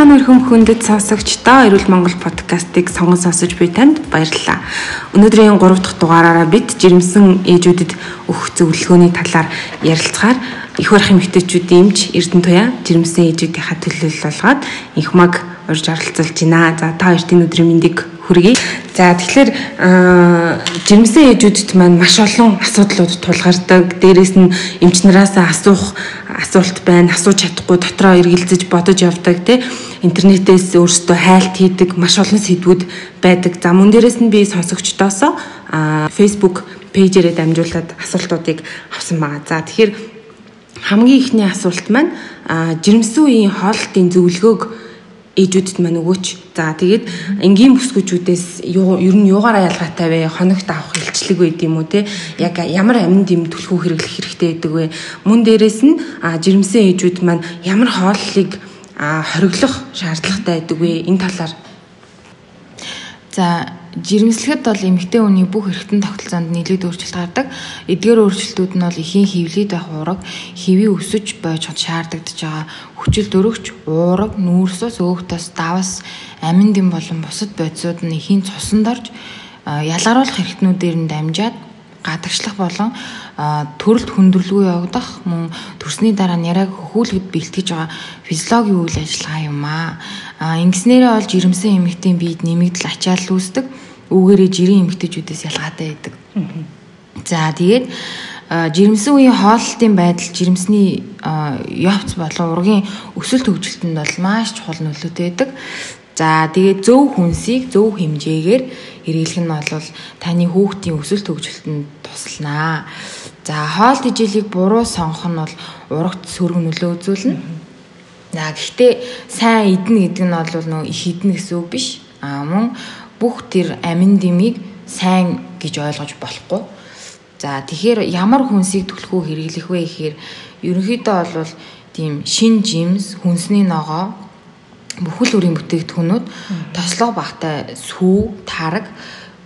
байцгаана өрхөм хүндэт сонсогчдоо Эрүүл Монгол подкастыг сонгон сонсож буй танд баярлалаа. Өнөөдрийн 3 дахь дугаараараа бид жирэмсэн ээжүүдэд өгөх зөвлөгөөний талаар ярилцгаар их барах эмэгтэйчүүдийн эмч Эрдэнэ Туяа жирэмсэн ээжүүдийнхаа төлөөлөл болгоод их маг урьж оролцуулж байна. За та хоёрын өдрийн мэндийг хүргэе. За тэгэхээр жирэмсэн ээжүүдэд маань маш олон асуудлууд тулгардаг. Дээрээс нь эмч нараас асуух асуулт байна. Асууж чадахгүй дотроо эргэлзэж бодож явдаг тий. Интернетээс өөрсдөө хайлт хийдэг маш олон сэдвүүд байдаг. За мөн дээрээс нь би сонсогчдоос Facebook пэйжээрээ дамжуулаад асуултуудыг авсан байгаа. За тэгэхээр хамгийн ихний асуулт маань жирэмсэн үеийн хоолтын зөвлөгөөг ээжүүдэд маань өгөөч. За тэгээд энгийн бүсгүүчүүдээс ер нь юугаараа ялгаатай вэ? Хоногт авах илчлэг байд юм уу те? Яг ямар амин дэм түлхүү хэрэглэх хэрэгтэй байдаг вэ? Мөн дээрэс нь жирэмсэн ээжүүд маань ямар хооллыг хориглох шаардлагатай байдаг вэ? Энэ талаар За жирэмслэхэд бол эмэгтэй хүний бүх эргэтэн тогтолцоонд нийлээд өөрчлөлт гардаг. Эдгээр өөрчлөлтүүд нь бол эхийн хөвлөд байх уураг, хэвийн өсөж байж шаардагдж байгаа хүчил дөрөгч, уураг, нүүрсээс өөхтөс давас, амин дэм болон бусад бодисууд нь эхийн цусанд орж ялгаруулах эргэтнүүдээр нь дамжаад гадагшлах болон төрөлд хүндрэлгүй явагдах мөн төрсний дараа няраг хөхүүлэхэд бэлтгэж байгаа физиологийн үйл ажиллагаа юм аа. Ингэснээрээ олж ирэмсэн эмэгтэй биед нэмэгдэл ачаал үүсдэг. Үүгээрээ жирийн эмэгтэйчүүдээс ялгаатай байдаг. За тэгээд жирэмсэн үеийн хооллолтын байдал жирэмсний явц болон ургийн өсөлт хөгжилтөнд бол маш чухал нөлөөтэй байдаг. За тэгээд зөв хүнсийг зөв хэмжээгээр хэрэглэх нь бол таны хүүхдийн өсөлт хөгжилтөнд тусланаа. За хоол тэжээлийг буруу сонгох нь бол урагт сөрөг нөлөө үзүүлнэ. За гэхдээ сайн идэнэ гэдэг нь бол нөө их идэнэ гэсэн үг биш. А мөн бүх тэр амин дэмийг сайн гэж ойлгож болохгүй. За тэгэхээр ямар хүнсийг түлхүү хэрэглэх вэ гэхээр ерөнхийдөө бол тийм шин жимс, хүнсний ногоо бүхэл бүрийн бүтээгдэхүүнүүд тослого багтай сүү, тараг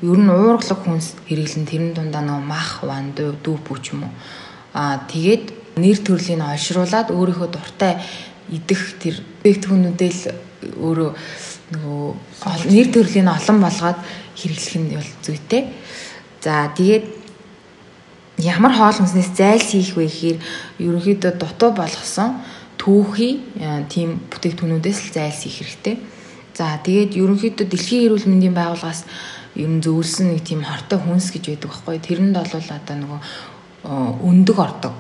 ер нь уургалаг хүнс хэрэглэн тэрэн дундаа нөө мах, ван, дүү бүч юм уу. Аа тэгээд нэр төрлийн олшруулад өөрийнхөө дуртай идэх тэр бүтээгдэхүүнүүдээ л өөрөө нөгөө нэр төрлийн олон болгоод хэрэглэх нь бол зүйтэй. За тэгээд ямар хоол хүнснээс зайлсхийх вэ гэхээр ерөнхийдөө дутуу болгосон түүхий э, тийм бүтээгдэхүүнүүдээс л зайлсхийх хэрэгтэй. За тэгээд ерөнхийдөө дэлхийн эрүүл мэндийн байгууллагаас ер нь зөвлөсөн нэг тийм хортой хүнс гэж байдаг байхгүй. Тэрэнд бол одоо нөгөө өндөг ордог.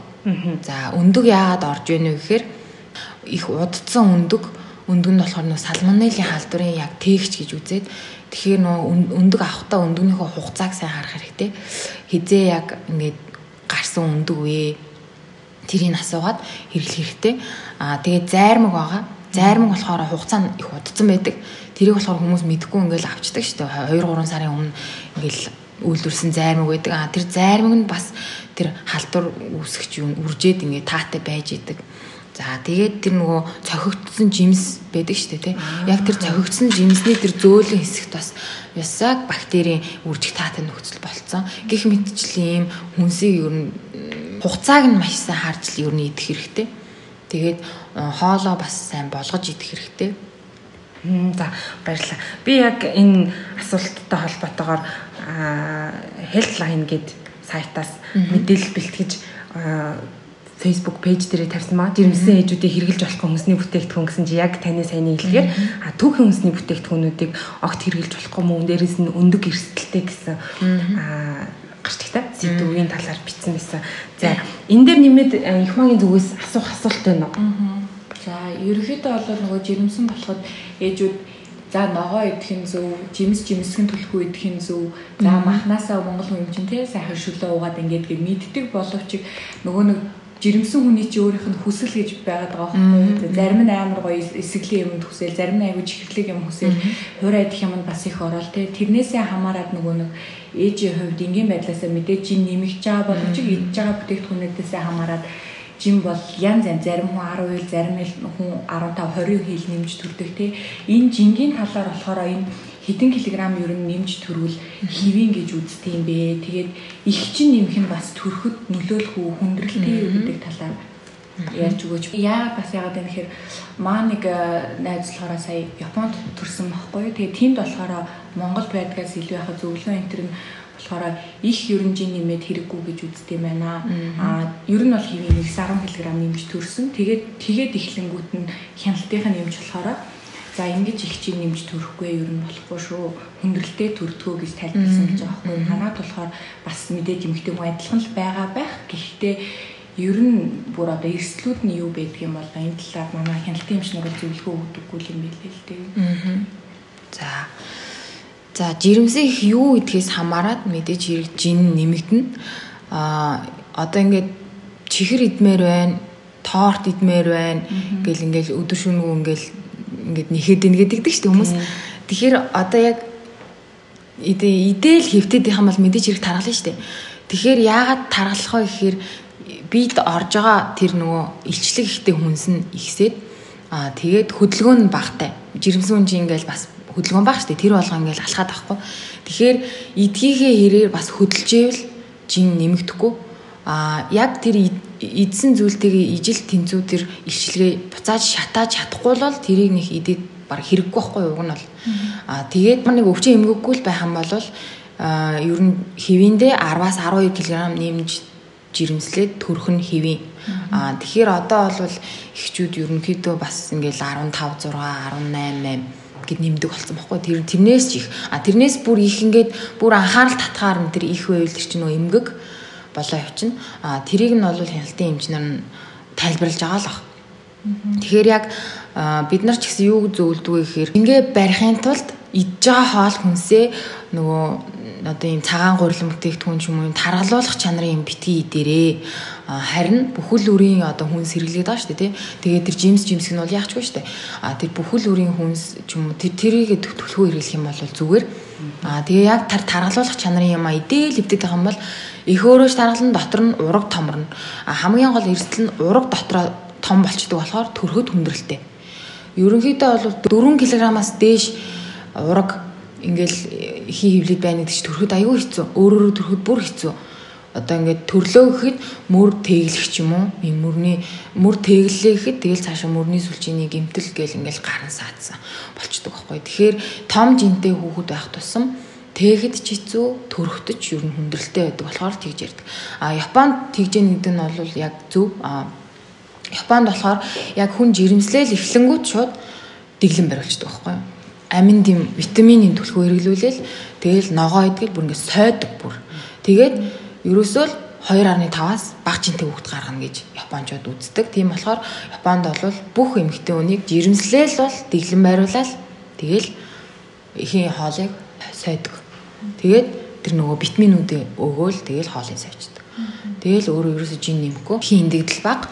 За өндөг яагаад орж ийнэ вэ гэхээр их удцсан өндөг өндөг нь болохоор нөө салмонеллийн халдварын яг тээгч гэж үзээд тэгэхээр нөө өндөг авахтаа өндөгнийхөө хугацааг сайн харах хэрэгтэй. Хизээ яг ингээд гарсан өндөг вэ? Тэрийг асуугаад хэрэглэх хэрэгтэй. Аа тэгээд зайрмаг байгаа. Зайрмаг болохоор хугацаа нь их удцсан байдаг. Тэрийг болохоор хүмүүс мэдгүй ингээл авчдаг шүү дээ. 2 3 сарын өмнө ингээл үйлдвэрсэн зайрмаг байдаг. Аа тэр зайрмаг нь бас тэр халдвар үүсгэж юу үржээд ингээ таатай байж идэг. За тэгээд тэр нөгөө цохигдсон жимс байдаг шүү дээ тий. Яг тэр цохигдсон жимсний тэр зөөлөн хэсэгт бас ясаг бактерийн үржих таатай нөхцөл болцсон. Гэх мэтчлийн хүнсийг ер нь хугацааг нь маш сайн харж л ер нь идэх хэрэгтэй. Тэгээд хоолоо бас сайн болгож идэх хэрэгтэй. За баярлалаа. Би яг энэ асуулттай холбоотойгоор Healthline гэд сайтаас мэдээлэл бэлтгэж Facebook пэйж дээрээ тавьсан маа. Жирэмсэн ээжүүдийг хэрэгжилж болох хүмүүсний бүтээгдэхүүн гэсэн чи яг таны сайн хэлгээр а түүхэн хүмүүсний бүтээгдэхүүнүүдийг огт хэрэгжилж болохгүй мөн дээрээс нь өндөг эрсдэлтэй гэсэн а гарчтай сэдвийн талаар бичсэн байсан. За энэ дээр нэмээд их магийн зүгээс асуух асуулт байна уу? За ерөнхийдөө бол нөгөө жирэмсэн болоход ээжүүд за ногоо идэх нь зөв, жимс жимсгэн түлхүү идэх нь зөв. За махнасаа монгол хүн юм чинь те сайхан шөлөө угаад ингээд гээд мэддэг боловч нөгөө нэг жирэмсэн хүний чи өөрийнх нь хүсэл гэж байгаад байгаа байхгүй. Зарим нь амар гоё эсэглийн юмд хүсэл, зарим нь аягүй чихрлэг юм хүсэл, хуурай идэх юмд бас их орол те. Тэрнээсээ хамаарат нөгөө нэг ээжийн хувьд энгийн байдлаасаа мэдээж жин нэмэгч байгаа боловч идж байгаа бүтээгдэхүүнээсээ хамаарат жим бол янз янз зарим хүн 10 хил зарим хүн 15 20 хил нэмж төрдөг те. Энэ жингийн талаар болохоор энэ хэдэн килограмм ер нь нэмж төрвөл хэвийн гэж үздэг юм бэ. Тэгээд их чин нэмэх нь бас төрөхөд нөлөөлөх үү хүндрэлтэй гэдэг талаар Яаж өгөөч. Яагаад бас яагаад юм гэхээр маа нэг э, найз болохоор сая Японд төрсэн байхгүй. Тэгээ тэнд болохоор Монгол байдгаас илүү яхаа зөвлөгөө энэ төр нь болохоор их ерөнжийн нэмээд хэрэггүй гэж үздэг юм байна. Аа ер нь бол хэвийн 10 кг нэмж төрсөн. Тэгээд тэгээд эхлэнгүүт нь хяналтынх нь нэмж болохоор За ингэж их чинь нэмж төрөхгүй ер нь болохгүй шүү. Хүндрэлтэй төрдгөө гэж тайлбарласан гэж байгаа байхгүй. Танаад болохоор бас мэдээж эмгтэй хүн адилхан л байгаа байх. Гэхдээ ер нь бүр одоо эрсдлүүд нь юу байдаг юм бол энэ талаар манай хяналтын эмчнэр зөвлөгөө өгдөггүй юм билээ л дээ. Аа. За. За жирэмсэн их юу гэдгээс хамаарат мэдээж хэрэг жин нэмэгдэнэ. Аа одоо ингээд чихэр идмээр байна, торт идмээр байна гэл ингээл өдөр шөнөгүй ингээл ингээд нэхэд ийн гэдэг шүү дээ хүмүүс. Тэгэхээр одоо яг идэл хөвтөд юм бол мэдээж хэрэг таргална шүү дээ. Тэгэхээр яагаад таргалах вэ гэхээр бид орж байгаа тэр нөгөө илчлэг ихтэй хүнс нь ихсээд аа тэгээд хөдөлгөөн нь багтай. Жирэмсэн хүн чинь ингээл бас хөдөлгөөн баг штэ тэр болгоо ингээл алхаад байхгүй. Тэгэхээр эдгийнхээ хэрээр бас хөдөлжээвэл жин нэмэгдэхгүй. Аа яг тэр эдсэн зүйлтэйгээ ижил тэнцүү тэр илчлэгээ буцааж шатааж чадахгүй бол тэрийг нэг идээд баг хэрэггүй байхгүй уг нь бол. Аа тэгээд нэг өвчин эмгэггүй л байх юм бол аа ер нь хэвэндээ 10-аас 12 кг нэмж жирэмслээд төрөх нь хэвэн. Аа тэгэхээр одоо бол эхчүүд ерөнхийдөө бас ингээл 15 6 18 8 гэд нэмдэг болсон байхгүй. Тэр тэрнээс их. А тэрнээс бүр их ингээд бүр анхаарал татгаар нь тэр их байвал тэр чинь нөө эмгэг болоо явчихна а тэрийг нь бол хяналтын эмчнэр нь тайлбарлаж байгаа л баг тэгэхээр яг бид нар ч гэсэн юу зөвлөдгөө гэхээр ингээ барихын тулд идж байгаа хоол хүнсээ нөгөө одоо ийм цагаан гурилан бүтээгдэхүүн ч юм уу таргалуулах чанарын юм битгий дээрээ харин бүхэл үрийн одоо хүнс хэрэглээд байгаа шүү дээ тий. Тэгээд тэр жимс жимс нь бол яахчгүй шүү дээ. А тэр бүхэл үрийн хүнс ч юм уу тэр тэрийг төлхөө хэрэглэх юм бол зүгээр. А тэгээ яг тар таргалуулах чанарын юм а идээл хөвдөд байгаа юм бол их өөрөөж таргалан дотор нь ураг томорно. Хамгийн гол эрсдэл нь ураг дотроо том болчдөг болохоор төрөхөд хүндрэлтэй. Ерөнхийдөө бол 4 кг-аас дээш ураг ингээл хий хөвлөд байна гэдэг чи төрөхөд аюу хэцүү. Өөрөөрөө төрөхөд бүр хэцүү. Одоо ингээд төрлөө гэхэд мөр тэглэх ч юм уу. Ийм мөрний мөр тэглэлээ гэхэд тэгэл цаашаа мөрний сүлжээний гимтэл гээл ингээл гарын саадсан болчдөг байхгүй. Тэгэхээр том жинтэй хүүхэд байх тусам Тэгэхэд ч хэцүү, төрөхдөд ч ер нь хүндрэлтэй байдаг болохоор тэгж ярддаг. А Японд тэгж нэгдэг нь бол яг зөв. А Японд болохоор яг хүн жирэмслэл эхлэнгүүт шууд дэглэм барилчдаг байхгүй юу? аминд юм витаминын түлхүү хэрэглүүлээл тэгэл ногоо идэл бүр ингээд сойдог бүр. Тэгээд ерөөсөө л 2.5-аас бага жинтэй хүүхд гаргана гэж японочууд үздэг. Тийм болохоор Японд бол бүх эмэгтэй хүнийг жирэмслээл бол дэглэм байруулаад тэгэл ихийн хоолыг сойдог. Тэгээд тэр нөгөө витаминуудыг өгөөл тэгэл хоолыг сойчдаг. Тэгэл өөрөө ерөөсөө жин нэмэхгүй хин индэгдэл бага.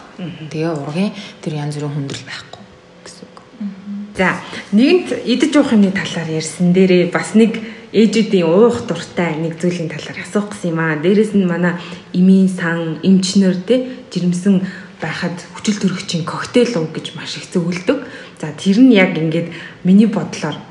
Тэгээ ургийн тэр янз бүрийн хүндрэл байхгүй За нэгэнт идэж уух юмны талаар ярьсан дээрээ бас нэг ээжүүдийн уух дуртай нэг зүйлийн талаар асуух гэсэн юм аа. Дээрэс нь манай эмийн сан эмчнэр те жирэмсэн байхад хүчил төрөгчийн коктейл уу гэж маш их зөвлөдөг. За тэр нь яг ингээд миний бодлоор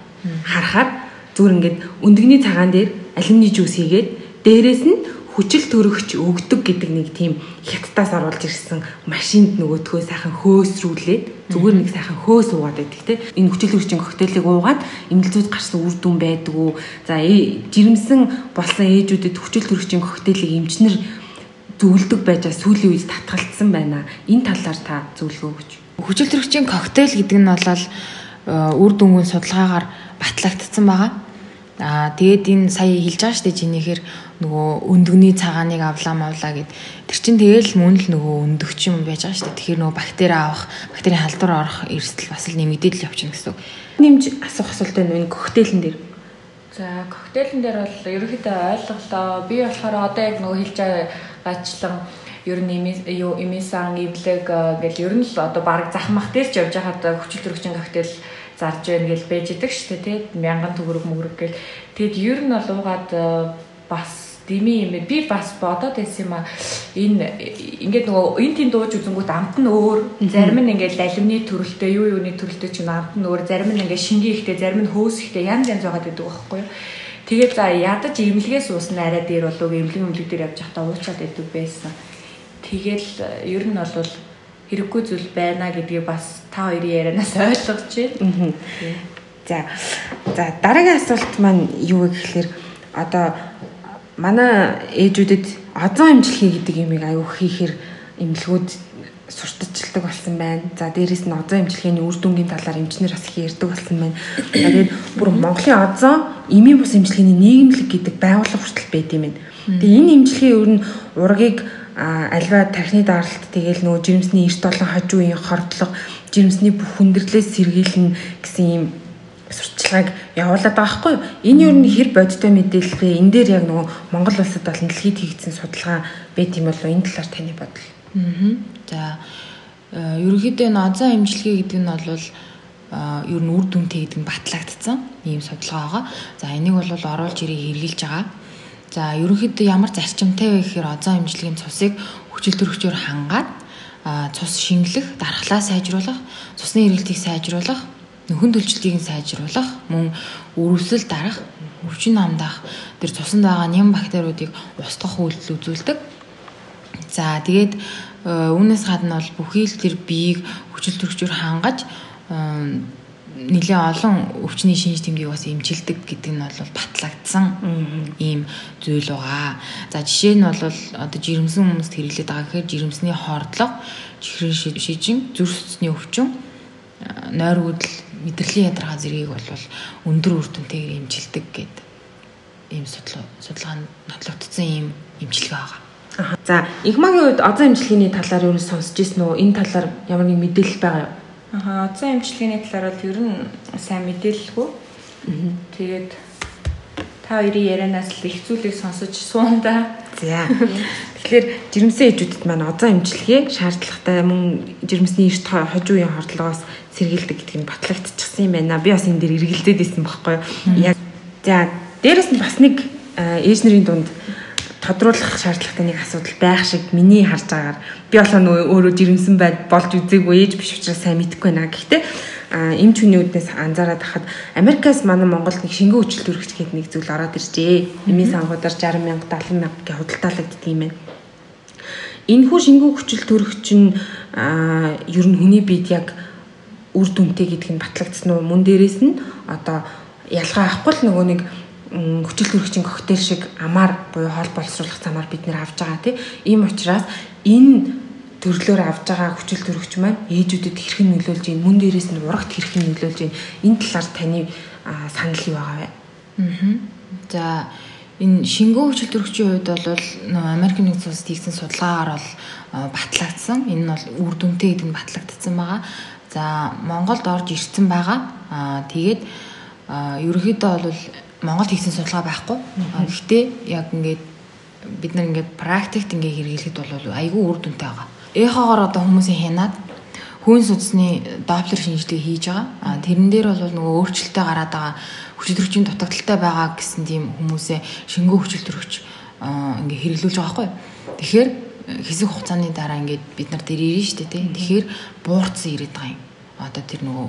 харахаар зүгээр ингээд өндөгний цагаан дээр алюминий жуус хийгээд дээрэс нь хүчил төрөгч өгдөг гэдэг нэг тийм хятадаас оруулж ирсэн машинд нөгөөдхөө сайхан хөөсрүүлээд зүгээр нэг сайхан хөөс уугаад байдаг те. Энэ хүчил төрөгчийн коктейлийг уугаад эмнэлзүүд гарсан үр дүн байдаг уу? За э, жирэмсэн болсон ээжүүдэд хүчил төрөгчийн коктейлийг эмчнэр зөвлөдөг байж сүүлийн үед татгалцсан байна. Энэ талаар та зөвлөгөө өгч хүчил төрөгчийн коктейл гэдэг нь бол э, үр дүнгийн судалгаагаар батлагдсан байгаа Аа тэгээд энэ сая хэлж байгаа шүү дээ жинийхэр нөгөө өндөгний цагааныг авлаа мавлаа гэд. Тэр чин тэгэл мөн л нөгөө өндөгч юм байж байгаа шүү дээ. Тэгэхээр нөгөө бактери авах, бактерийн халдвар орох эрсдэл бас л нэмэгдээд л явчихна гэсэн. Нэмж асуух асуулт байна энэ коктейлэн дээр. За коктейлэн дээр бол ерөөхдөө ойлголоо. Би болохоор одоо яг нөгөө хэлж байгаачлан ер нь юу эмисан эвлэг гэл ер нь л одоо баг захмах дээр ч явж байхад хүчил төрөгчийн коктейл зарж байна гэж байж идэг шүү дээ тий мянган төгрөг мөгрөг гэл. Тэгэд ер нь бол уугаад э, бас дими юм би бас бодоод байсан юм а энэ ингээд нөгөө энэ тийм дууж үзэнгүүт амт нь өөр зарим нь ингээд лалимны төрөлтэй юу юуны төрөлтэй ч амт нь өөр зарим нь ингээд шингийн ихтэй зарим нь хөөс ихтэй янз янз байгаа гэдэг байхгүй юу? Тэгээд за ядаж имлгээс уусна арай дээр болов имлэг имлэг дээр явж байхдаа уучаад идэв байсан. Тэгэл ер нь бол хэрэггүй зүйл байна гэдгийг бас та хоёрын ярианаас ойлгож байна. За. За дараагийн асуулт маань юу вэ гэхээр одоо манай ээжүүдэд озон имжлэхий гэдэг юмыг аюу хийхээр имлгүүд сурталчилдаг болсон байна. За дээрэс нь озон имжлэхийний үр дүнгийн талаар эмчнэр бас их ярьдаг болсон байна. Тэгээд бүр Монголын озон эмийн бус имжлэхийний нийгэмлэг гэдэг байгууллага хүртэл байд юм байна. Тэгээ энэ имжлэхий ер нь ургийг альва тархины даралт тэгээл нөгөө жирэмсний эрт олон хажуугийн хордлого жирэмсний бүх хүндрэлээс сэргийлнэ гэсэн юм сурталчилгааг явуулаад байгаа хгүй. Энэ юу н хэр бодтой мэдээлэл вэ? Энэ дээр яг нөгөө Монгол улсад бол дэлхийд хийгдсэн судалгаа байт юм болов энэ талаар таны бодол. Аа. За ерөнхийдөө энэ азаа имжлэгээ гэдэг нь бол ер нь үр дүнтэй гэдэг нь батлагдсан ийм судалгаа байгаа. За энийг бол оруулж ирээ хэрэгжилж байгаа. За ерөнхийдөө ямар зарчимтай вэ гэхээр озон имжлэгийн цусыг хүчил төрөгчөөр хангаад цус шингэлэх, дархлаа сайжруулах, цусны эргэлтийг сайжруулах, нөхөн төлжилтийг сайжруулах, мөн өрөвсөл дарах, өвчин намдах, тэр цуснд байгаа ням бактериудыг устгах үйлдэл үзүүлдэг. За тэгээд үүнээс гадна бол бүхий л тэр биеийг хүчил төрөгчөөр хангаж нэлээ олон өвчний шинж тэмдгийг бас эмчилдэг гэдэг нь бол батлагдсан ийм зүйл байгаа. За жишээ нь бол одоо жирэмсэн хүмүүст хэрэглээд байгаа гэхээр жирэмсний хордлого, чихрийн шижин, зүрх судасны өвчин, нойр үүдэл, мэдрэлийн ядаргаа зэргийг бол өндөр үр дүнтэйгээр эмчилдэг гэдэг ийм судалгаа судалгаанд нотлогдсон ийм эмчилгээ байгаа. За инхмагийн үед озон эмчилгээний талаар юу сонсч ирсэн үү? Энэ талаар ямар нэг мэдээлэл байгаа юу? Аа, озон эмчилгээний талаар бол ер нь сайн мэдээлэлгүй. Тэгээд та хоёрын ярианаас л их зүйлийг сонсож суунда. За. Тэгэхээр жирэмсэн ээжүүдэд маань озон эмчилгээг шаардлагатай мөн жирэмсний эрт хожуу үеийн хордлогоос сэргийлдэг гэдгийг батлагдчихсан юм байна. Би бас энэ дээр эргэлдээд исэн байхгүй юу? Яг за, дээрэс нь бас нэг ээж нарын дунд тодруулах шаардлагатай нэг асуудал байх шиг миний харж байгаагаар би болоо өөрөө жирэмсэн байд болж үзээгүй ээж биш учраас сайн мэдэхгүй байна. Гэхдээ эмч хүний үднээс анзаараад хахад Америкаас манай Монголд нэг шингэн хүчил төрөгч гэдэг нэг зүйл ороод иржээ. Эмийн сангуудаар 60 мянга 70 мянга гэх худалдаалагддаг юм байна. Энэхүү шингэн хүчил төрөгч нь ер нь хүний биед яг үр дүнтэй гэдг нь батлагдсан уу? Мөн дээрээс нь одоо ялгаа авахгүй л нөгөө нэг хүчил төрөгчийн коктейл шиг амаар буюу хоол боловсруулах замаар бид нэр авж байгаа тийм ийм учраас энэ төрлөөр авж байгаа хүчил төрөгч маань ээжүүдэд хэрхэн нөлөөлж ийн мөн дээрээс нь урагт хэрхэн нөлөөлж ийн энэ талаар таны санал юу байгаа вэ? Аа. За энэ шингэн хүчил төрөгчийн хувьд бол Америк нэгдсэн улсад хийгдсэн судалгаагаар бол батлагдсан. Энэ нь бол үр дүнтэй гэдэг нь батлагдсан байгаа. За Монголд орж ирсэн байгаа. Аа тэгээд ерөнхийдөө бол Монголд хийсэн судалгаа байхгүй. Гэхдээ яг ингээд бид нар ингээд практикт ингээд хэрэглэхэд бол айгүй үр дүнтэй байгаа. Эхоогоор одоо хүмүүсийн хянаад хүн судасны доплер шинжилгээ хийж байгаа. А тэрэн дээр бол нөгөө өөрчлөлттэй гараад байгаа хүчил төрөгчийн дутагдaltaй байгаа гэсэн тийм хүмүүсээ шингөө хүчил төрөгч ингээ хэрэглүүлж байгаа байхгүй. Тэгэхээр хэсэг хугацааны дараа ингээд бид нар тэр ирнэ шүү дээ тий. Тэгэхээр буурцсан ирээд байгаа юм одоо тэр нөгөө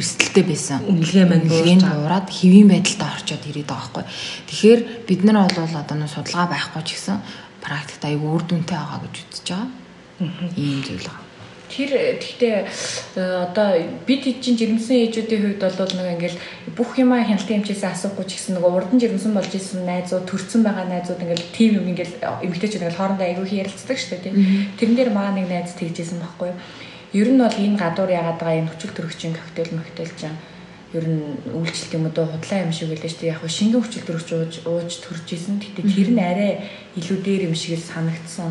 эрсдэлтэй байсан үнэлгээ маань үнэлгээнд буураад хэвийн байдалд орчоод ирээд байгаа байхгүй. Тэгэхээр бид нар бол одоо нэг судалгаа байхгүй ч гэсэн практикт аягүй үр дүнтэй байгаа гэж үзэж байгаа. Ийм зүйл байгаа. Тэр гэхдээ одоо бид чинь жирэмсэн ээжүүдийн хувьд бол нэг ингээл бүх юмаа хяналтын эмчээс асуухгүй ч гэсэн нөгөө урдан жирэмсэн болж исэн найзууд төрсэн байгаа найзууд ингээл тим юм ингээл эмгтээчүүд ингээл хоорондоо аягүй ярилцдаг шүү дээ тийм. Тэрэн дээр маа нэг найз тэгжсэн байхгүй юу Ер нь бол энэ гадуур ягаад байгаа энэ хүчил төрөгчийн коктейл моктейл чинь ер нь үйлчлэлт юм уу худлаа юм шиг үлээ шүү дээ. Яг хөө шингэн хүчил төрөгч ууж ууж төрж исэн. Гэтэ тэр нь арай илүү дээр юм шиг л санагдсан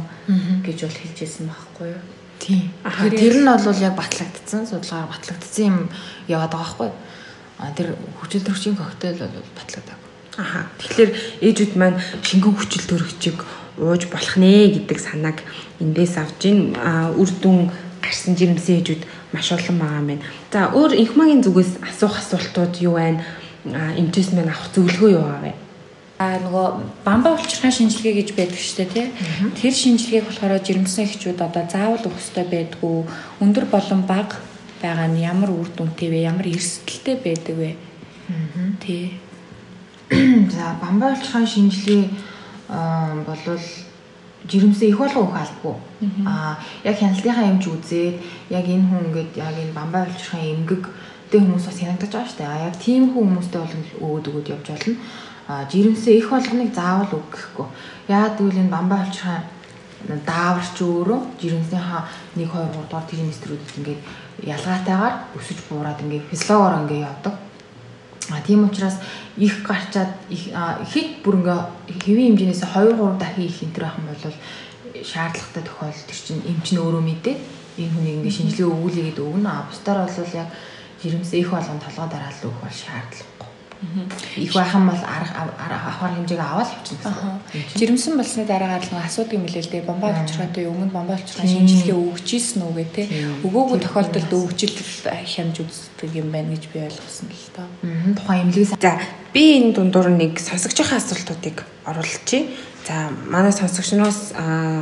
гэж бол хэлж исэн байхгүй юу? Тийм. Тэр нь бол яг батлагдсан, судалгаар батлагдсан юм яваад байгаа байхгүй юу? А тэр хүчил төрөгчийн коктейл бол батлагдаагүй. Аха. Тэгэхээр ээжүүд маань шингэн хүчил төрөгчийг ууж болох нэ гэдэг санааг эндээс авж ин үр дүн гарсан жирэмсэн ээжүүд маш олон байгаа юм байна. За өөр инхмагийн зүгээс асуух асуултууд юу байна? Эмчээс мань авах зөвлөгөө юу байгаа вэ? А нөгөө бамбаа улчирхайн шинжилгээ гэж байдаг шүү дээ тий. Тэр шинжилгээг болохоор жирэмсэн эхчүүд одоо заавал өгөх ёстой байдгүй. Өндөр болон бага байгаа нь ямар үр дүнтэй вэ? Ямар эрсдэлтэй байдаг вэ? Тий. За бамбаа улчирхайн шинжилгээ болвол жирэмсээ их болго албагүй. Аа яг хяналтынхаа юмч үзээд яг энэ хүн ингээд яг энэ бамбай болчихын эмгэг тэг хүмүүс бас янагдаж байгаа шүү дээ. А яг тийм хүмүүстэй бол өгөөд өгөөд явж болно. А жирэмсээ их болгоныг заавал өгөхгүй. Яагаад гэвэл энэ бамбай болчихын дааварч өөрөө жирэмснийхаа 1 2 3 дугаар триместрүүдэд ингээд ялгаатайгаар өсөж буураад ингээд физиологоор ингээд явдаг. А тийм учраас их гарчаад хит бүр ингээ хэвийн хэмжээс 2 3 дахин их энэ төр байх юм бол шаардлагатай тохиолдол төр чинь эмч нь өөрөө мэдээ энэ хүний ингээ шинжилгээ өгүүлээд өгнө. А бусдаар бол яг жирэмсээ их болгон толгой дараалал өгөх бол шаардлага их байхан бол авахар хэмжээг аваад явчихна. Жирэмсэн болсны дараагаар л асуудаг юм лээ л дээ. Бомбаа олчроотой өмнө бомбаа олчроо шинжилгээ өгч ийсэн үгээ те. Өгөөгүй тохиолдолд өгчил хямж үздэг юм байна гэж би ойлгосон л тоо. Тухайн эмнэлгээс за би энэ дундуур нэг сонсогчийн асуултуудыг оруулчихъя. За манай сонсогчноос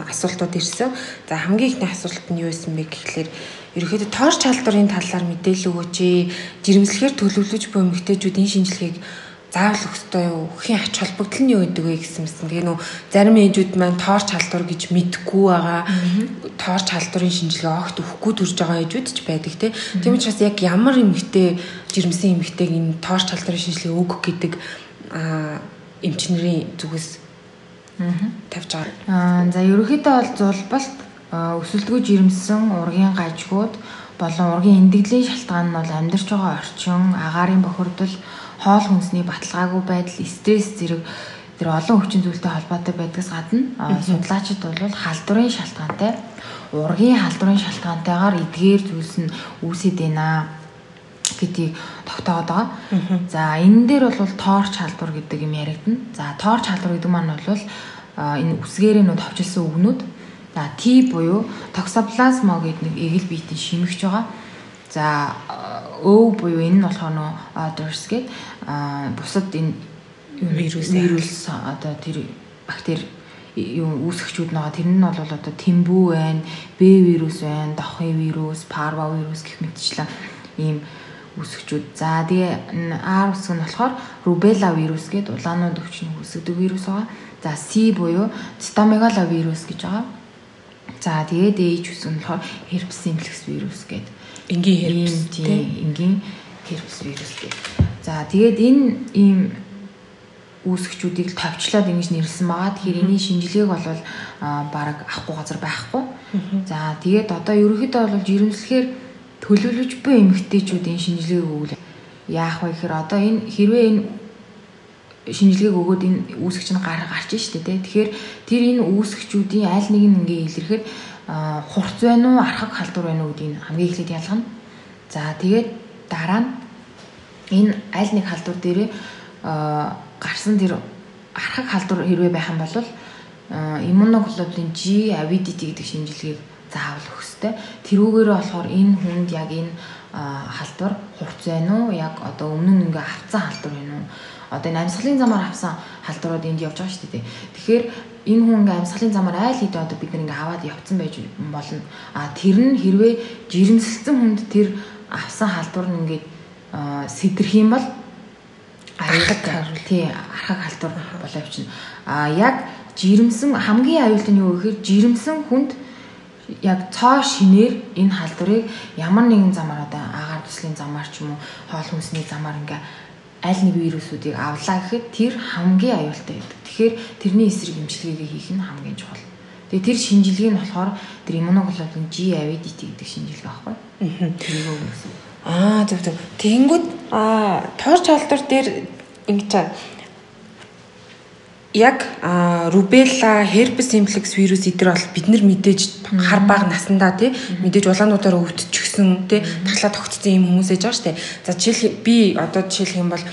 асуултууд ирсэн. За хамгийн ихний асуулт нь юу байсан бэ гэхлээр ерөөхдөө тоорч халдварын талаар мэдээлэл өгөөч. Жирэмслэхээр төлөвлөж буй эмэгтэйчүүд энэ шинжилгээг заавал өгөхгүй юу? Өхийн ач холбогдол нь юу гэдэг вэ гэсэн мэт. Тэгээ нөө зарим ээжүүд маань тоорч халдвар гэж мэдгүй байгаа. Тоорч халдварын шинжилгээ огт өгөхгүй төрж байгаа ээжүүд ч байдаг тий. Тийм учраас яг ямар эмэгтэй жирэмсэн эмэгтэйг энэ тоорч халдварын шинжилгээ өгөх гэдэг а эмчнэрийн зүгээс тавьж байгаа. Аа за ерөнхийдөө бол зулбалт өсөлтгүй жирэмсэн ургийн гажгууд болон ургийн эндэглийн шалтгаан нь бол амьдарч байгаа орчин, агаарын бохирдол, хоол хүнсний баталгаагүй байдал, стресс зэрэг тэр олон хүчин зүйлтэй холбоотой байдгаас гадна судлаачид бол халдварын шалтгаантай ургийн халдварын шалтгаантайгаар эдгээр зүйлс нь үүсэт байна гэдгийг тогтоогод байгаа. За энэ дээр бол тоорч халдвар гэдэг юм яригдана. За тоорч халдвар гэдэг маань бол энэ үсгээрээ нүүд товчилсан үгнүүд За T буюу токсоплазма гэдэг нэг эгэл биетийн шимэгч байгаа. За Ö буюу энэ нь болохоор нөө others гэдэг бусад энэ вирус вирус одоо тэр бактери юм үүсгчүүд байгаа. Тэр нь бол одоо тэмбүү байна, Б вирус байна, дохын вирус, парва вирус гэх мэтчлэн ийм үүсгчүүд. За тэгээ R үсэг нь болохоор рубелла вирус гэдэг улаанууд өвчин үүсгдэг вирус байгаа. За C буюу цитомегаловирус гэж байгаа. За тэгээд ээж үс нь болохоор herpes simplex вирус гэдэг. Энгийн herpes тийм энгийн herpes вирус гэдэг. За тэгээд энэ ийм үүсгчүүдийг л товчлоод ингэж нэрлсэн байгаа. Тэгэхээр энэний шинжилгээг бол баг авахгүй газар байхгүй. За тэгээд одоо ерөнхийдөө бол жирэмслэхээр төлөвлөж буй эмэгтэйчүүд энэ шинжилгээг өгвөл яах вэ гэхээр одоо энэ хэрвээ энэ шинжилгээг өгөөд энэ үүсгч нь гар гарч штэ тий. Тэгэхээр тэр энэ үүсгчүүдийн аль нэг нь ингээ илэрхэд хурц байна уу, архаг халдвар байна уу гэдгийг хамгийн эхлээд ялгана. За тэгээд дараа нь энэ аль нэг халдвар дээрээ гарсан тэр архаг халдвар хэрвээ байх юм бол иммуноглобулин G avidity гэдэг шинжилгээг заавал өгөх ёстой. Тэрүүгээрээ болохоор энэ хүнд яг энэ халдвар хурц байна уу? Яг одоо өмнө нь ингээ авцсан халдвар байна уу? Одоо энэ амьсгалын замаар авсан халдварууд энд явж байгаа шүү дээ. Тэгэхээр энэ хүн ингээ амьсгалын замаар айл хэдэн одоо бид нэг аваад явцсан байж болно. А тэр нь хэрвээ жирэмсэлсэн хүнд тэр авсан халдвар нь ингээ сэтрэх юм бол архаг тий архаг халдвар болоо явчихна. А яг жирэмсэн хамгийн аюултай нь юу гэхээр жирэмсэн хүнд яг цоо шинээр энэ халдварыг ямар нэгэн замаар одоо агаар туслын замаар ч юм уу хоол хүнсний замаар ингээ аль нэг вирусуудыг авлаа гэхэд тэр хамгийн аюултай байдаг. Тэгэхээр тэрний эсрэг эмчилгээгээ хийх нь хамгийн чухал. Тэгээ тэр шинжилгээ нь болохоор тэр иммуноглобулин G avidity гэдэг шинжилгээ өгсөн. Аа зөв зөв. Тэнгүүд аа тоорч халдвар дээр ингэж яг рубелла, herpes simplex вирус эдгээр бол бид нар мэдээж хар баг насандаа тий мэдээж улаануудаар өвдчихсэн тий таглаа тогтцсон юм хүмүүс ээж байгаа штэ. За жишээл би одоо жишээлх юм бол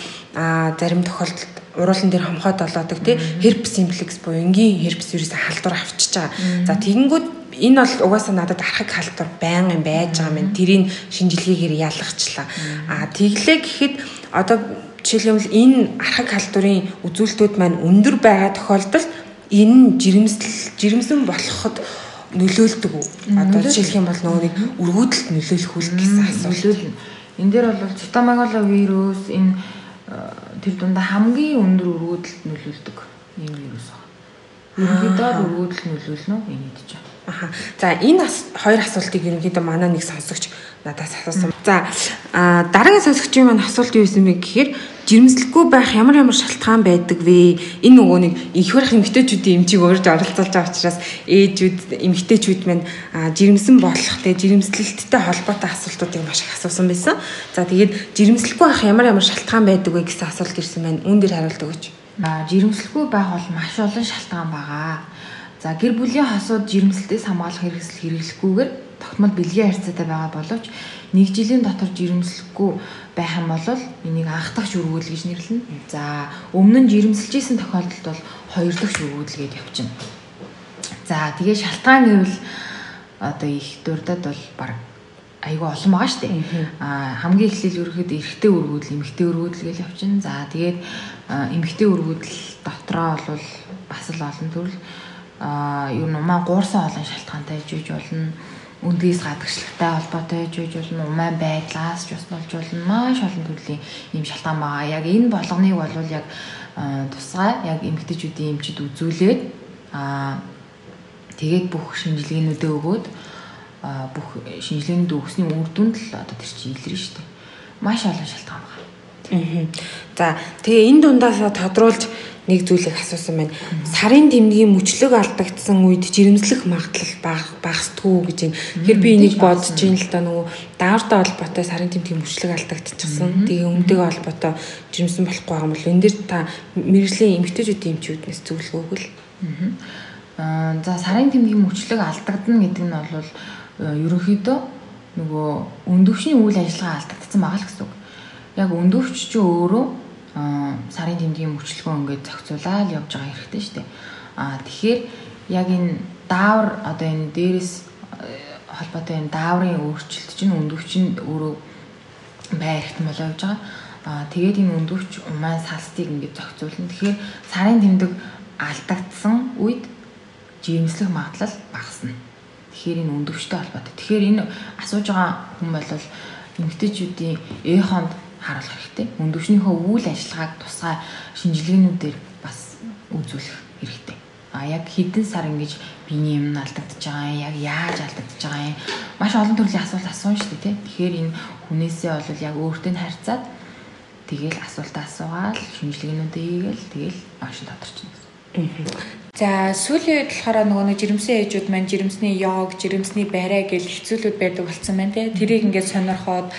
зарим тохиолдолд уруулан дээр хомхоод болоодаг тий herpes simplex буюу энгийн herpes вирусын халдвар авчиж байгаа. За тэгэнгүүт энэ бол угаасаа надад архаг халдвар байнгын байж байгаа юм. Тэрийг шинжилгээгээр ялгачлаа. А тэглээ гэхэд одоо Жишээлбэл энэ архаг халдварын үзүүлэлтүүд маань өндөр байгаа тохиолдолд энэ жирэмсэл жирэмсэн болоход нөлөөлдөг үү? Одоо жишээлх юм бол нөгөө нэг өргөдөлт нөлөөлөх үл гэсэн асуулт. Энэ дээр бол цитомегаловирус энэ тэр дундаа хамгийн өндөр өргөдөлт нөлөөлдөг ийм вирус байна. Ерөнхийдөө өргөдөл нөлөөлнө энэ гэж байна. Аха. За энэ хоёр асуултыг ерөнхийдөө манай нэг сонсогч надаас асуусан. За дараагийн сонсогчийн маань асуулт юу байсан бэ гэхээр жирэмслэхгүй байх ямар ямар шалтгаан байдаг вэ? Энэ нөгөө нэг их барах эмгтээчүүдийн эмчийг өөрж оролцуулж байгаа учраас ээжүүд эмгтээчүүд маань жирэмсэн болох те жирэмслэлттэй холбоотой асуултуудыг маш их асуусан байсан. За тэгээд жирэмслэхгүй байх ямар ямар шалтгаан байдаг вэ гэсэн асуулт ирсэн байна. Үүн дээр хариулт өгөөч. А жирэмслэхгүй байх бол маш олон шалтгаан байгаа. За гэр бүлийн хосууд жирэмслэлтээс хамгаалах хэрэгсэл хэрэглэхгүйгээр тогтмол бэлгийн харьцаатай байгаа боловч нэг жилийн дотор жирэмслэхгүй байх юм бол энийг анх дахь шүргүүл гэж нэрлэнэ. За өмнө нь жирэмсэлж исэн тохиолдолд бол хоёр дахь шүргүүл гээд явчихна. За тэгээ шалтгаан гэвэл одоо их дурдад бол баг айгүй олон байгаа шүү дээ. Аа хамгийн эхлээл ерөөхдөө эрэгтэй өргүүдэл, эмэгтэй өргүүдэл гэж явчихна. За тэгээд эмэгтэй өргүүдэл дотроо бол бас л олон төрөл аа юу н умаа гуурсан олон шалтгаантай жиж болно. Үндгээс гадагшлагтай холбоотой жиж болно. Умаа байдлаас ч бас болж болно. Маш олон төрлийн ийм шалтгаан байгаа. Яг энэ болгоныг бол яг тусгай яг эмэгтэйчүүдийн эмчид үзүүлээд аа тэгээд бүх шинжилгээнүүдээ өгөөд бүх шинжилгээнд өгсөний үр дүнд л одоо тэр чинь илэрнэ шүү дээ. Маш олон шалтгаан байна. За тэгээ энэ дундаас тодруулж нэг зүйлийг асуусан байна. Сарын тэмдгийн мөчлөг алдагдсан үед жирэмслэх магадлал багасдгүй гэж юм. Тэгэхээр би энийг бодож ин л да нөгөө даавартай холбоотой сарын тэмдгийн мөчлөг алдагдчихсан. Тэгээ өмдөг холбоотой жирэмсэн болохгүй юм бол энэ дэр та мэрэгжлийн эмгтээчүүдийн эмчүүднээс зөвлөгөө өгвөл. Аа за сарын тэмдгийн мөчлөг алдагдана гэдэг нь бол Э, ерөнхийдөө нөгөө өндөвчний үйл ажиллагаа алдагдсан байгаа л гэсэн үг. Яг өндөвч ч өөрөө сарын тэмдгийн мөчлөгөө ингээд зохицуулаад явж байгаа хэрэгтэй шүү дээ. Аа тэгэхээр яг энэ даавар одоо энэ дээрээс э, холбоотой энэ дааврын өөрчлөлт чинь өндөвч нь өөрөө бай эрхтэн болоо явж байгаа. Аа тэгээд энэ өндөвч умаа салстыг ингээд зохицуулна. Тэгэхээр сарын тэмдэг алдагдсан үед жирэмслэх магадлал багасна. Тэгэхээр энэ өндөвчтэй холбоотой. Тэгэхээр энэ асууж байгаа хүн бол эмэгтэйчүүдийн эхонд харуулах хэрэгтэй. Өндөвчнийхөө үйл ажиллагааг тусгай шинжилгээнүүдээр бас үзүүлэх хэрэгтэй. А яг хэдэн сар ингэж биений юм алдагдаж байгаа юм, яг яаж алдагдаж байгаа юм. Маш олон төрлийн асуулт асууна шүү дээ, тэ. Тэгэхээр энэ хүнээсээ бол яг өөртөө харьцаад тэгэл асуулт асуугаал, шинжилгээнүүдээ хийгээл тэгэл маш тодорчно. За сүүлийн үед болохоор нөгөө нэг жирэмсэн ээжүүд маань жирэмсний йог, жирэмсний барай гэл хэцүүлүүд байдаг болсон байна те. Тэрийг ингээд сонирхоод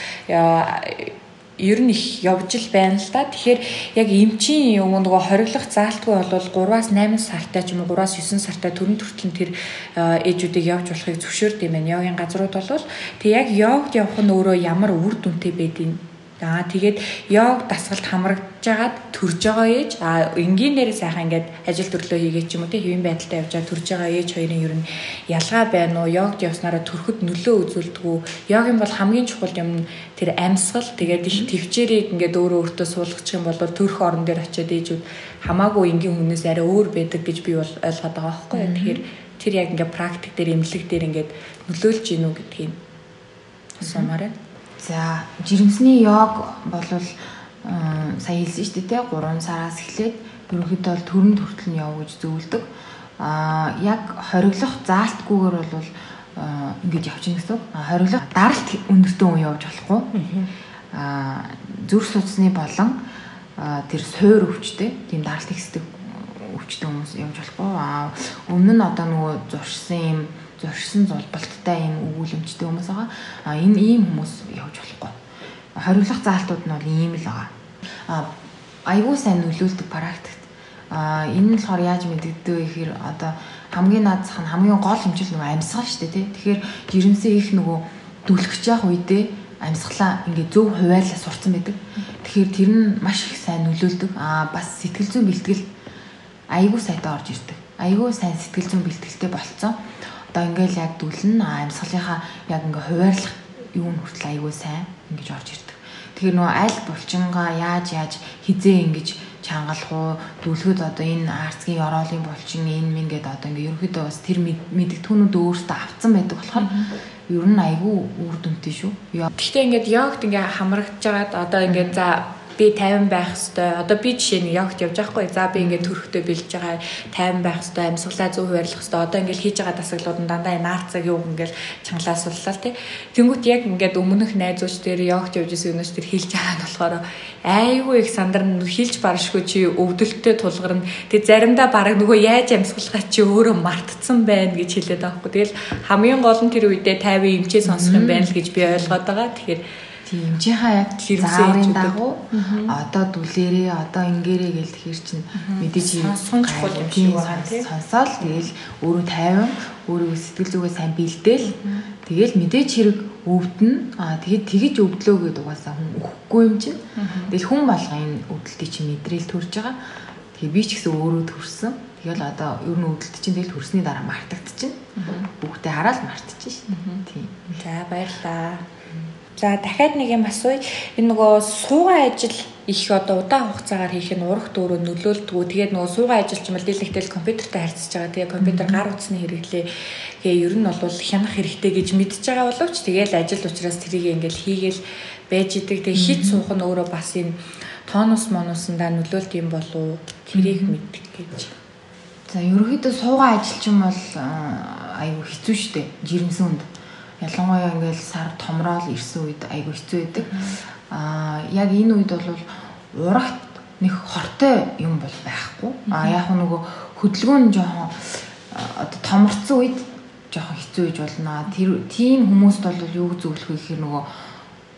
ер нь их явж л байна л да. Тэгэхээр яг эмчийн юм нөгөө хориглох заалтгүй бол 3-аас 8 сартай ч юм уу 3-аас 9 сартай төрөн төртөл тэр ээжүүдийг явж болохыг зөвшөөрд юм байна. Йогийн газрууд бол тэг яг йогд явах нь өөрөө ямар үр дүнтэй байдгийг Аа тэгээд йог дасгалт хамрагдж жагаад төрж байгаа ээж а энгийн дээр сайхан ингээд ажил төрлөө хийгээ ч юм уу тий хэвэн байдалтай явж байгаа төрж байгаа ээж хоёрын ер нь ялгаа байна уу? Йогд явснараа төрөхөд нөлөө үзүүлдэг үү? Йогийн бол хамгийн чухал юм тэр амьсгал тэгээд их төвчээрийг ингээд өөрөө өөртөө суулгачих юм бол төрөх орон дээр очиод ээжүүд хамаагүй энгийн хүнээс арай өөр байдаг гэж би бол ойлгоод байгаа байхгүй тэгэхээр тэр яг ингээд практик дээр эмнэлэг дээр ингээд нөлөөлж гинүү гэдгийг асуумаар байна За жирэмсний йог бол сая хэлсэн шүү дээ те 3 сараас эхлээд ерөнхийдөө төрөнд хүртэл нь яв гэж зөвлөдөг. Аа яг хориглох заалтгүйгээр бол ингэж явчихна гэсэн. Хориглох даралт өндөртөө үн явж болохгүй. Аа зүрх судасны болон тэр суур өвчтэй тийм даралт ихсдэг өвчтэй хүмүүс явж болохгүй. Аа өмнө нь одоо нөгөө зуршсан юм зорьсон зулбалттай юм өгүүлэмжтэй хүмүүс байгаа. А энэ ийм хүмүүс явж болохгүй. Хориглох заалтууд нь бол ийм л байгаа. А айгүй сайн нөлөөлдөг практикт. А энэ нь болохоор яаж мэддэгдээ вэ гэхээр одоо хамгийн наадсах нь хамгийн гол хэмжил нөгөө амьсгал шүү дээ тий. Тэгэхээр жирэмсэн их нөгөө дүлгэж явах үедээ амьсгалаа ингээд зөв хуваарлаа сурцсан байдаг. Тэгэхээр тэр нь маш их сайн нөлөөлдөг. Аа бас сэтгэл зүйн бэлтгэл айгүй сайтай орж ирдэг. Айгүй сайн сэтгэл зүйн бэлтгэлтэй болцсон одоо ингээл яг дүлэн амьсгалынхаа яг ингээ хуваарлах нь хүртэл айгүй сайн ингэж орж ирдэг. Тэгэхээр нөгөө аль булчингаа яаж яаж хизээ ингэж чангалах уу дүлгэд одоо энэ арцгийн ороолын булчин энэ мэн гэдэг одоо ингээ ерөнхийдөө бас тэр мэддэгтүүнүүд өөрсдөө авцсан байдаг болохоор ер нь айгүй үр дүнтэй шүү. Гэхдээ ингээд йогт ингээ хамрагдж байгаад одоо ингээд за би 50 байх хэвээр одоо би жишээ нь явахт явж байхгүй. За би ингээд төрөхтэй бэлж байгаа 50 байх хэвээр амьсгалаа зөв хуваарлах хэвээр одоо ингээд хийж байгаа дасгалууд нь дандаа наарцаг юу ингээд чангалаа суллаа тий. Тэнгүүт яг ингээд өмнөх найзууч дээр явахт явж исэн өнөөс тэр хийж байгаа нь болохоор айгүй их сандарн хилж баршгүй чи өвдөлтөд тулгарна тэг заримдаа баг нөгөө яаж амьсгалахаа чи өөрөө мартцсан байна? гэж хэлээд байгаа байхгүй тэгэл хамгийн гол нь тэр үедээ 50 эмчээ сонсох юм байна л гэж би ойлгоод байгаа. Тэгэхээр Тийм жиха яг зааврын дагуу. Одоо дүлээрээ одоо ингээрээ гэл тэгэхэр чинь мэдээж сонч чухал юм шиг байна тийм сонсоол тэгэл өөрөө тайван өөрөө сэтгэл зүгээ сайн бэлдээл тэгэл мэдээж хэрэг өвдөн аа тэгээд тэгэж өвдлөө гэдэг угаасаа хүн өгөхгүй юм чинь. Тэгэл хүн болго энэ өвдөлтийг чинь мэдрээл төрж байгаа. Тэгээ би ч гэсэн өөрөө төрсөн. Тэгэл одоо ер нь өвдөлт чинь тэгэл төрсний дараа мартагдчихна. Бүгдээ хараад мартчихна тийм. За баярлаа За дахиад нэг юм асууя. Энэ нөгөө суугаа ажил их одоо удаан хугацаагаар хийх нь урах дөрөв нөлөөлдгүү. Тэгээд нөгөө суугаа ажил ч дийлэгтэл компьютертэй харьцаж байгаа. Тэгээд компьютер гар утасны хэрэглээ гээ ер нь бол хянах хэрэгтэй гэж мэдж байгаа боловч тэгээд ажил учраас тэрийг ингээл хийгээл байж идэг. Тэгээд хит суух нь өөрөө бас энэ тонус монусандаа нөлөөлт юм болов тэрийг мэддэг гэж. За ерөөхдөө суугаа ажил ч юм бол аюу хэцүү шттэ. Жирэмсэн үнд ялангуяа ингээл сар томроод ирсэн үед айгүй хэцүү байдаг. Аа яг энэ үед бол урагт нэг хортой юм бол байхгүй. А яг нөгөө хөдөлгөөн нь жоохон одоо томорцсон үед жоохон хэцүү гэж болно. Тэр тийм хүмүүст бол юу зөвлөх вэ гэхээр нөгөө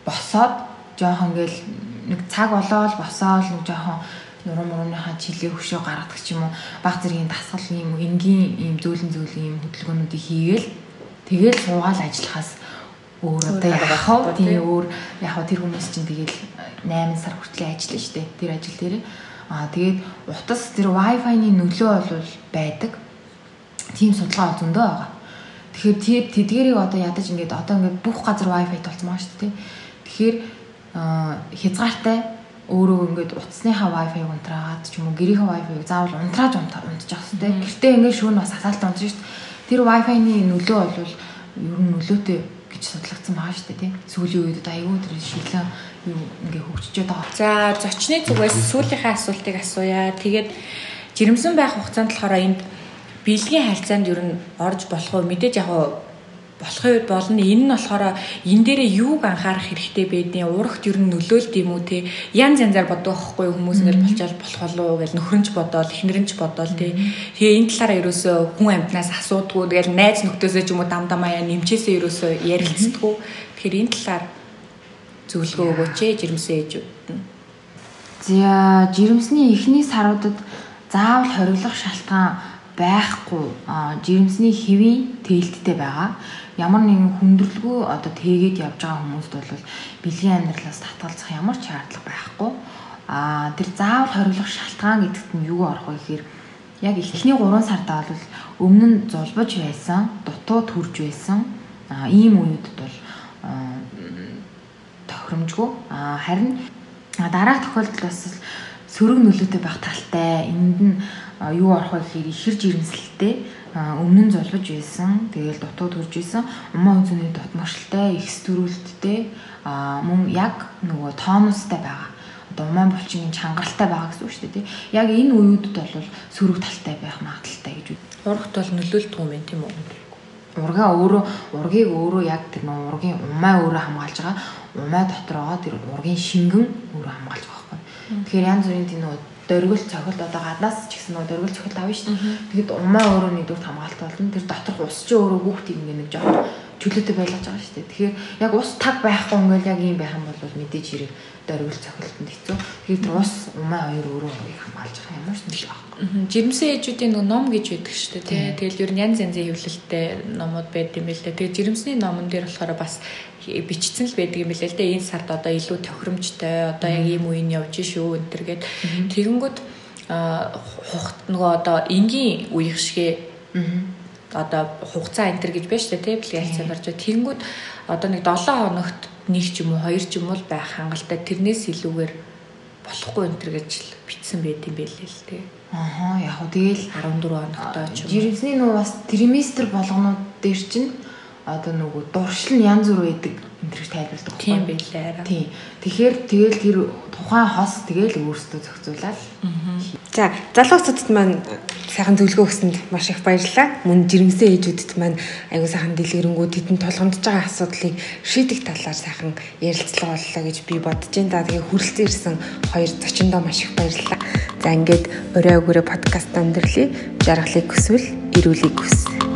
босоод жоохон ингээл нэг цаг болоод босоод нэг жоохон нуруу мурууныхаа чилээ хөшөө гаргадаг ч юм уу баг зэргийн дасгал юм энгийн ийм зөөлөн зөөлөн ийм хөдөлгөөнүүдийг хийгээл Тэгэл суугаал ажиллахаас өөр одоо яхав тийм өөр яг тэр хүмүүс чинь тэгэл 8 сар хүртэл ажиллана шүү дээ. Тэр ажил дээр. Аа тэгээд утас тэр Wi-Fi-ны нөлөө бол байдаг. Тийм судалгаа зөндөө байгаа. Тэгэхээр тэр тэдгэрийг одоо ядаж ингээд одоо ингээд бүх газар Wi-Fi толцсон байгаа шүү дээ. Тэгэхээр хязгаартай өөрөө ингээд утасныхаа Wi-Fi унтраагаад ч юм уу гэрийнхээ Wi-Fi-г заавал унтрааж унтчих хэрэгтэй. Гэртээ ингээд шүүн бас хасаалтаа унтрах шүү дээ Тэр Wi-Fi-ны нөлөө бол ер нь нөлөөтэй гэж судлагдсан байгаа шүү дээ тийм. Сүүлийн үед одоо аюу тэр шилэн юу ингээ хөгжиж байгаа. За зочны зүгээс сүүлийнхээ асуултыг асууя. Тэгээд жирэмсэн байх хугацаанд болохоор энд бэлгийн харьцаанд ер нь орж болох уу мэдээж яг болохын үед болно. Энэ нь болохоор энэ дээрээ юуг анхаарах хэрэгтэй байдیں۔ Урагт ер нь нөлөөлт юм уу те. Ян янзаар боддог байхгүй хүмүүс ингэж болчаал болох болов уу гэж нөхөрнч бодоол, эхнэрэнч бодоол те. Тэгээ энэ талаараа ерөөсөө хүн амьтнаас асуудгүй. Тэгэл найз нөхдөсөө ч юм уу дамдамаа нэмчээсээ ерөөсөө ярилцдаггүй. Тэгэхээр энэ талаар зөвлөгөө өгөөч ээ жирэмсэн ээжүүд нь. За жирэмсний эхний саруудад заавал хориглох шалтгаан байхгүй жирэмсний хэвийн тээлттэй байгаа ямар нэгэн хүндрэлгүй одоо тэгээд явж байгаа хүмүүст бол бэлгийн амьдралаас татгалзах ямар ч шаардлага байхгүй. Аа тэр заавал хориглох шалтгаан гэдэгт нь юу орох вэ гэхээр яг эхлэний 3 сардаа бол өмнө нь зулбаж байсан, дутуу төрж байсан. Аа ийм үед бол тохиромжгүй. Аа харин дараах тохиолдолд бас сөрөг нөлөөтэй байх талтай. Энд нь юу орох вэ гэхээр ихэр жирэмслэлтэй өмнө нь золбож байсан. Тэгээл дутуу төрж исэн. Умаа үзүний дотморшилтай, ихс төрүүлттэй мөн яг нөгөө тонустай байгаа. Одоо умаа булчингийн чангаралтай байгаа гэсэн үг шүү дээ тий. Яг энэ үеүүдэд бол сөрөг талтай байх магадaltaй гэж үү. Урагт бол нөлөөлдөг юм тийм үү? Ургаа өөрөө ургийг өөрөө яг тэр нөгөө ургийн умаа өөрөө хамгаалж байгаа. Умаа байгаа тэр ургийн шингэн өөрөө хамгаалж байгаа байхгүй. Тэгэхээр янз бүрийн тийм нөгөө дөргөл цохилт одоо гаднаас ч гэсэн дөргөл цохилт авна шүү дээ. Тэгэхэд умаа өөрөө нэгдүгээр хамгаалт болно. Тэр доторх ус чи өөрөө хүүхдийг ингээ нэг жоохон чөлөөтэй байлгаж байгаа шүү дээ. Тэгэхээр яг ус таг байхгүй ингээл яг ийм байх юм бол мэдээж хэрэг дөргөл цохилтонд хэцүү. Тэр ус умаа хоёр өөрөө өөрийг хамгаалж байгаа юм дээ байхгүй. Жирэмсэн ээжүүдийн нөгөө ном гэж байдаг шүү дээ тий. Тэгэл ер нь янз янзын хэвлэлтэй номууд байд юм байл л дээ. Тэгээ жирэмсний номон дээр болохоор бас бичсэн л байдаг юм билээ л дээ. Энэ сард одоо илүү тохиромжтой одоо яг ийм үеийн явж шүү энэ төр гээд тэгэнгүүт хухт нөгөө одоо энгийн үеих шигэ одоо хугацаа энэ төр гэж байна шүү дээ бэлгийн харьцаанд орж тэгэнгүүт одоо нэг 7 хоногт нэг ч юм уу хоёр ч юм уу байх хангалттай. Тэрнээс илүүгээр болохгүй энэ төр гэж бичсэн байт юм байлээ л тийм Аа яг хөө. Тэгэл 14 хоногтой ч юм. Жирэмсний нөгөө бас триместр болгонууд дээр чинь одоо нөгөө дуршил нь янз бүр байдаг. Эндрийг тайлбарладаг. Тийм байлаа. Тийм. Тэгэхээр тэгэл тэр тухайн хос тэгэл өөрсдөө зохицуулаад. За залуучуудад маань сайхан зөвлөгөө өгсөнд маш их баярлалаа. Мөн жирэмсэн ээжүүдэд маань аягүй сайхан дэлгэрэнгүй тэдэнд тулгамдж байгаа асуудлыг шийдэх талаар сайхан ярилцлага боллоо гэж би бодож байна. За тэгээ хүрэлцэн ирсэн хоёр зочиндоо маш их баярлалаа. За ингээд орой өгөрөө подкаст өндөрлөе. Жаргалыг хүсвэл эрүүлийг хүс.